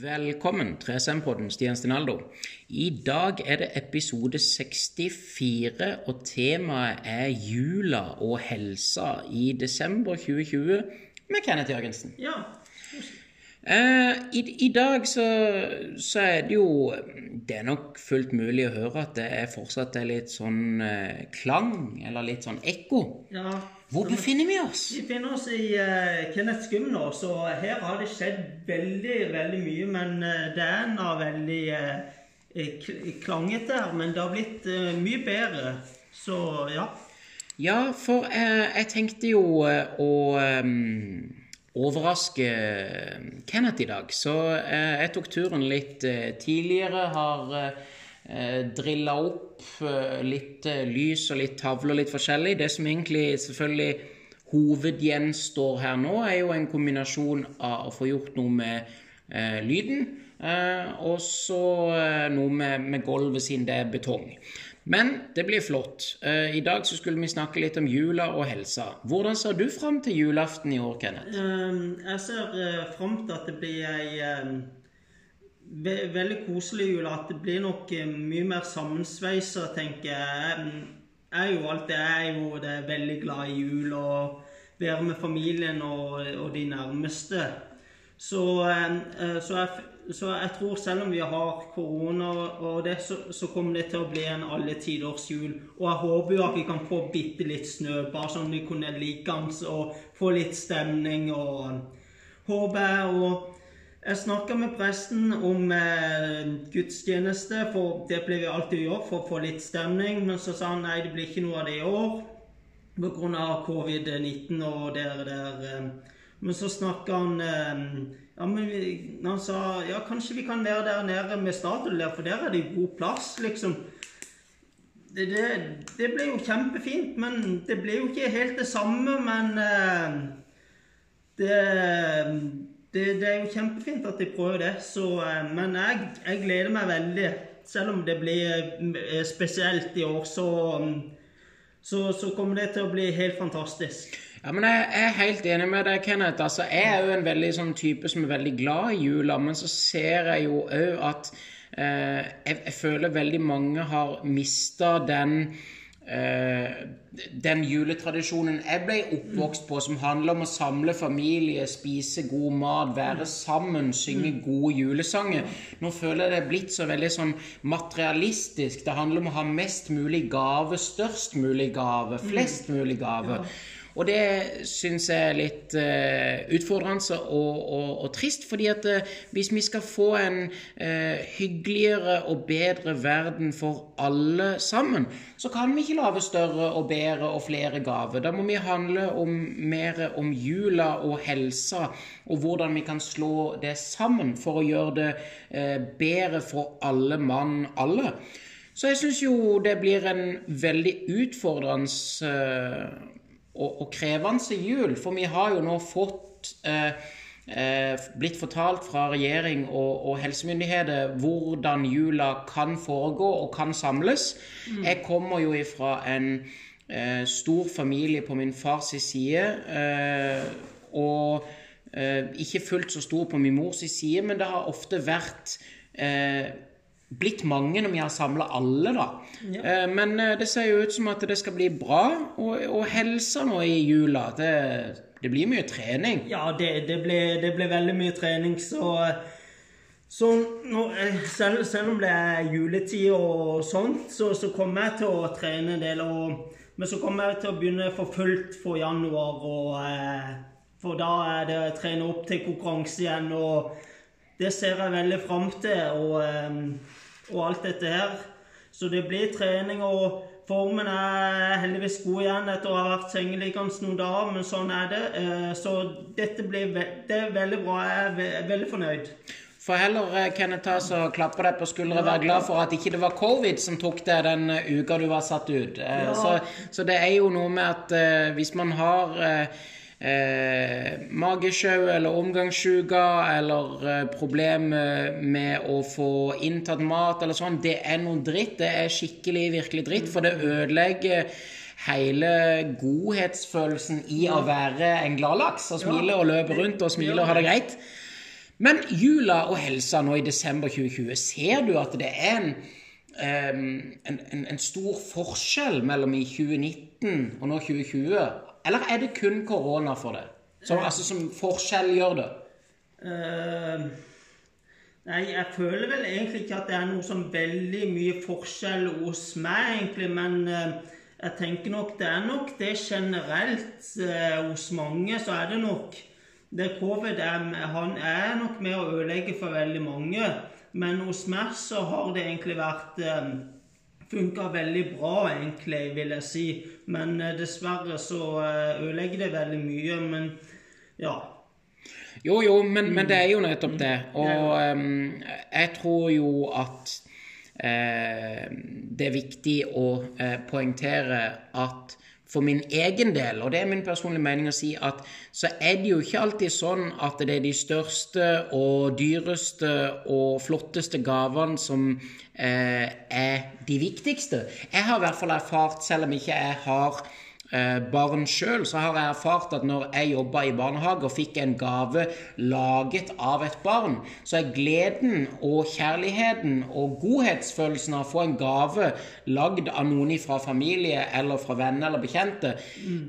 Velkommen, 3SM-podden, Stian Stinaldo. I dag er det episode 64, og temaet er jula og helsa i desember 2020 med Kenneth Jørgensen. Ja. Eh, i, I dag så, så er det jo Det er nok fullt mulig å høre at det er fortsatt er litt sånn eh, klang, eller litt sånn ekko. ja. Hvor befinner vi oss? Vi befinner oss i uh, Kenneth Skum nå, så her har det skjedd veldig, veldig mye. Men uh, det er nå veldig uh, klangete her, men det har blitt uh, mye bedre. Så ja. Ja, for jeg tenkte jo å um, overraske Kenneth i dag. Så jeg tok turen litt tidligere. Har eh, drilla opp eh, litt eh, lys og litt tavler, litt forskjellig. Det som egentlig selvfølgelig hovedgjenstår her nå, er jo en kombinasjon av å få gjort noe med eh, lyden, eh, og så eh, noe med, med, gulvet siden det er betong. Men det blir flott. Eh, I dag så skulle vi snakke litt om jula og helsa. Hvordan ser du fram til julaften i år, Kenneth? Um, jeg ser uh, fram til at det blir ei ve veldig koselig jul. At det blir nok eh, mye mer sammensveisa, tenker jeg. Jeg er jo alltid jeg er jo det er veldig glad i jul og være med familien og, og de nærmeste. Så, eh, så, jeg, så, jeg, tror selv om vi har korona og det, så, så, kommer det til å bli en alle tiders jul. Og jeg håper jo at vi kan få bitte litt snø, bare sånn vi kunne like og få litt stemning. og håper jeg. og jeg snakka med presten om eh, gudstjeneste, for det pleier vi alltid å gjøre for å få litt stemning. Men så sa han nei, det blir ikke noe av det i år pga. covid-19 og det der. Eh. Men så snakka han eh, ja, men vi, Han sa ja, kanskje vi kan være der nede med stadion der, for der er det god plass, liksom. Det, det, det, ble jo kjempefint, men det ble jo ikke helt det samme. Men eh, det det, det, er jo kjempefint at de prøver det, så, eh, men jeg, jeg, gleder meg veldig. Selv om det blir eh, spesielt i år, så, så, så, kommer det til å bli helt fantastisk. Ja, men Jeg er helt enig med deg, Kenneth. Altså, jeg er jo en veldig sånn type som er veldig glad i jula, men så ser jeg jo òg at eh, jeg, jeg, føler veldig mange har mista den Eh, den juletradisjonen jeg ble oppvokst på, som handler om å samle familie, spise god mat, være sammen, synge gode julesanger. Nå føler jeg det er blitt så veldig sånn materialistisk. Det handler om å ha mest mulig gave, størst mulig gave, flest mulig gave. Og det syns jeg er litt uh, utfordrende og, og, og, trist, fordi at uh, hvis vi skal få en uh, hyggeligere og bedre verden for alle sammen, så kan vi ikke lage større og bedre og flere gaver. Da må vi handle om, mer om jula og helsa, og hvordan vi kan slå det sammen for å gjøre det bedre for alle mann, alle. Så jeg syns jo det blir en veldig utfordrende og, og krevende jul. For vi har jo nå fått eh, eh, blitt fortalt fra regjering og, og, helsemyndigheter hvordan jula kan foregå og kan samles. Mm. Jeg kommer jo ifra en eh, stor familie på min fars side. Eh, og eh, ikke fullt så stor på min mors side, men det har ofte vært eh, blitt mange når vi har samla alle, da. Ja. Eh, men eh, det ser jo ut som at det skal bli bra. Og, og helsa nå i jula, det, det, blir mye trening? Ja, det, det, blir, det ble veldig mye trening, så så nå, eh, selv, selv, om det er juletid og sånt, så, så, kommer jeg til å trene en del. Og, men så kommer jeg til å begynne for fullt for januar. Og, for da er det å trene opp til konkurranse igjen. og det ser jeg veldig fram til, og, og, alt dette her. Så det blir trening, og formen er heldigvis god igjen etter å ha vært sengeliggende noen dager, men sånn er det. Eh, så dette blir det er veldig bra. Jeg er veldig fornøyd. For heller eh, Kenneth, ta så klappe deg på skuldra og være glad for at ikke det var covid som tok deg den eh, uka du var satt ut. Ja. Så, så, det er jo noe med at hvis man har eh, magesjau eller omgangssjuke eller eh, problemer med å få inntatt mat eller sånn, det er noe dritt. Det er skikkelig, virkelig dritt, for det ødelegger hele godhetsfølelsen i å være en gladlaks og smile og løpe rundt og smile og ha det greit. Men jula og helsa nå i desember 2020, ser du at det er en, um, en, en, en stor forskjell mellom i 2019 og nå 2020? Eller er det kun korona for det? Som, altså som forskjell gjør det? Uh, nei, jeg føler vel egentlig ikke at det er noe sånn veldig mye forskjell hos meg, egentlig. Men uh, jeg tenker nok det er nok det generelt uh, hos mange, så er det nok det Covid er, han er nok med å ødelegge for veldig mange. Men hos meg så har det egentlig vært funka veldig bra, egentlig, vil jeg si. Men eh, dessverre så eh, ødelegger det veldig mye. Men ja. Jo, jo, men, men det er jo nettopp det. Og um, jeg tror jo at eh, det er viktig å eh, poengtere at for min egen del, og det er min personlige mening å si, at så er det jo ikke alltid sånn at det er de største og dyreste og flotteste gavene som eh, er de viktigste. Jeg har i hvert fall erfart, selv om ikke jeg har barn sjøl, så har jeg erfart at når jeg jobba i barnehage og fikk en gave laget av et barn, så er gleden og kjærligheten og godhetsfølelsen av å få en gave lagd av noen fra familie eller fra venner eller bekjente,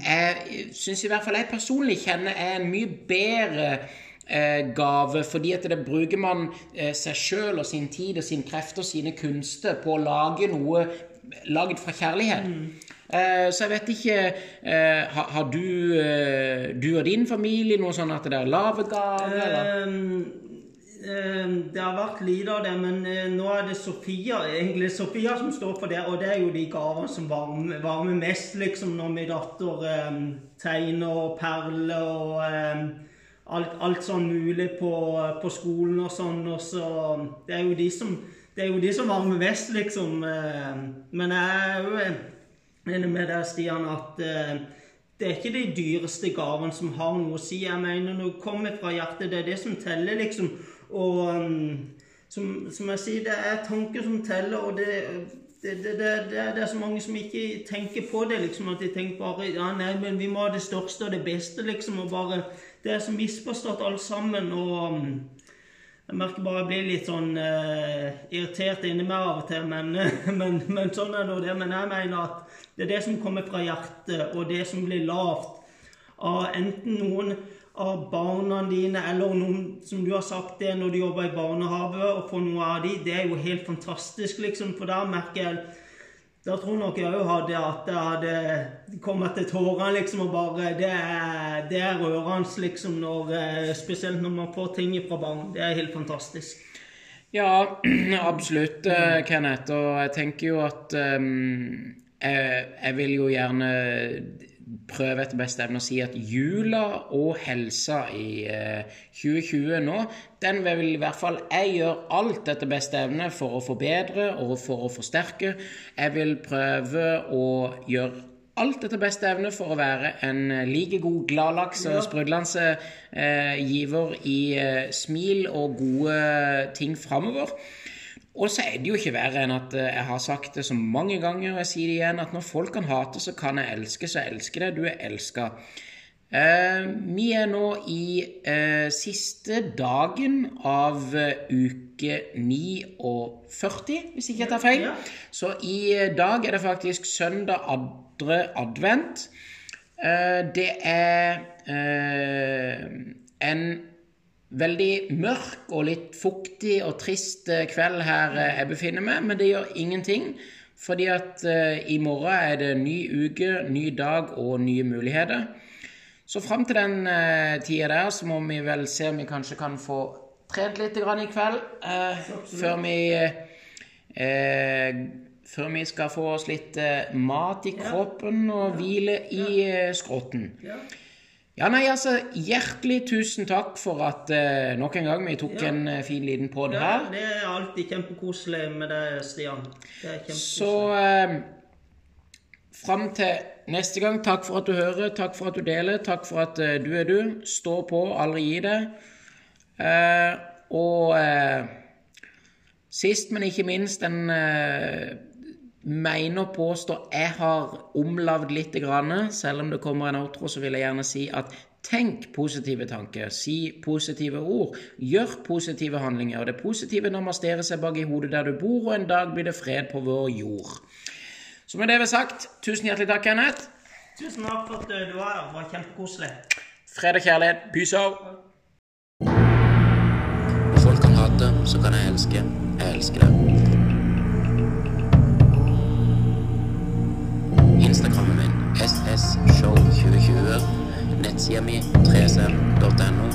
jeg syns i hvert fall jeg personlig kjenner er en mye bedre eh, gave, fordi at det bruker man eh, seg sjøl og sin tid og sin krefter og sine kunster på å lage noe lagd fra kjærlighet. Mm. Eh, så jeg vet ikke eh, Har du, eh, du og din familie noe sånn at det er lave gaver? det har vært lite av det, men nå er det Sofia egentlig Sofia som står for det. Og det er jo de gavene som varmer, varmer mest, liksom, når min datter um, tegner og perler og um, alt, alt, sånn mulig på, på, skolen og sånn. Og så Det er jo de som, det er jo de som varmer mest, liksom. men jeg er jo enig med deg, Stian, at uh, det er ikke de dyreste gavene som har noe å si. Jeg mener, når det kommer fra hjertet, det er det som teller, liksom. Og um, som, som, jeg sier, det er tanker som teller, og det, det, det, det, er så mange som ikke tenker på det, liksom. At de tenker bare ja, nei, men vi må ha det største og det beste, liksom. Og bare Det er så misforstått alt sammen. og... Jeg merker bare jeg blir litt sånn uh, irritert inni meg av og til, men, men, men sånn er nå det. Men jeg mener at det er det som kommer fra hjertet, og det som blir lavt av enten noen av barna dine, eller noen som du har sagt det når du jobber i barnehage, og får noe av de, det er jo helt fantastisk, liksom. For da merker jeg Da tror nok jeg òg hadde at det hadde kommet til tårene, liksom, og bare Det er, det rørende, liksom, når, eh, spesielt når man får ting fra barn. Det er helt fantastisk. Ja, absolutt, eh, Kenneth. Og jeg tenker jo at um jeg, jeg vil jo gjerne prøve etter beste evne å si at jula og helsa i eh, 2020 nå, den vil i hvert fall jeg gjøre alt etter beste evne for å forbedre og for å forsterke. Jeg vil prøve å gjøre alt etter beste evne for å være en like god gladlaks og sprudlende eh, giver i eh, smil og gode ting framover. Og så er det jo ikke verre enn at eh, jeg har sagt det så mange ganger, og jeg sier det igjen, at når folk kan hate, så kan jeg elske, så jeg elsker det. Du er elska. Eh, vi er nå i eh, siste dagen av uh, uke 49, hvis ikke jeg tar feil. Så i dag er det faktisk søndag andre advent. Eh, det er eh, en veldig mørk og litt fuktig og trist eh, kveld her eh, jeg befinner meg, men det gjør ingenting. Fordi at uh, i morgen er det ny uke, ny dag og nye muligheter. Så fram til den uh, tida der så må vi vel se om vi kanskje kan få trent litt i kveld. Før vi før vi skal få oss litt mat i kroppen og hvile i skrotten. Ja, nei, altså, Hjertelig tusen takk for at uh, nok en gang vi tok ja. en uh, fin liten pod ja, her. Det er alltid kjempekoselig med deg, Stian. Det er Så uh, fram til neste gang, takk for at du hører, takk for at du deler, takk for at uh, du er du. Stå på, aldri gi det. og sist, men ikke minst, en mener å påstå jeg har omlavd litt, selv om det kommer en outro, så vil jeg gjerne si at Tenk positive tanker, si positive ord, gjør positive handlinger. Det positive namasterer seg bak i hodet der du bor, og en dag blir det fred på vår jord. Så med det vi har sagt, tusen hjertelig takk, Kenneth. Tusen takk for at du var her. Det var kjempekoselig. Fred og kjærlighet. Peace out. Folk kan hate, så kan jeg Siamie 13 Dortano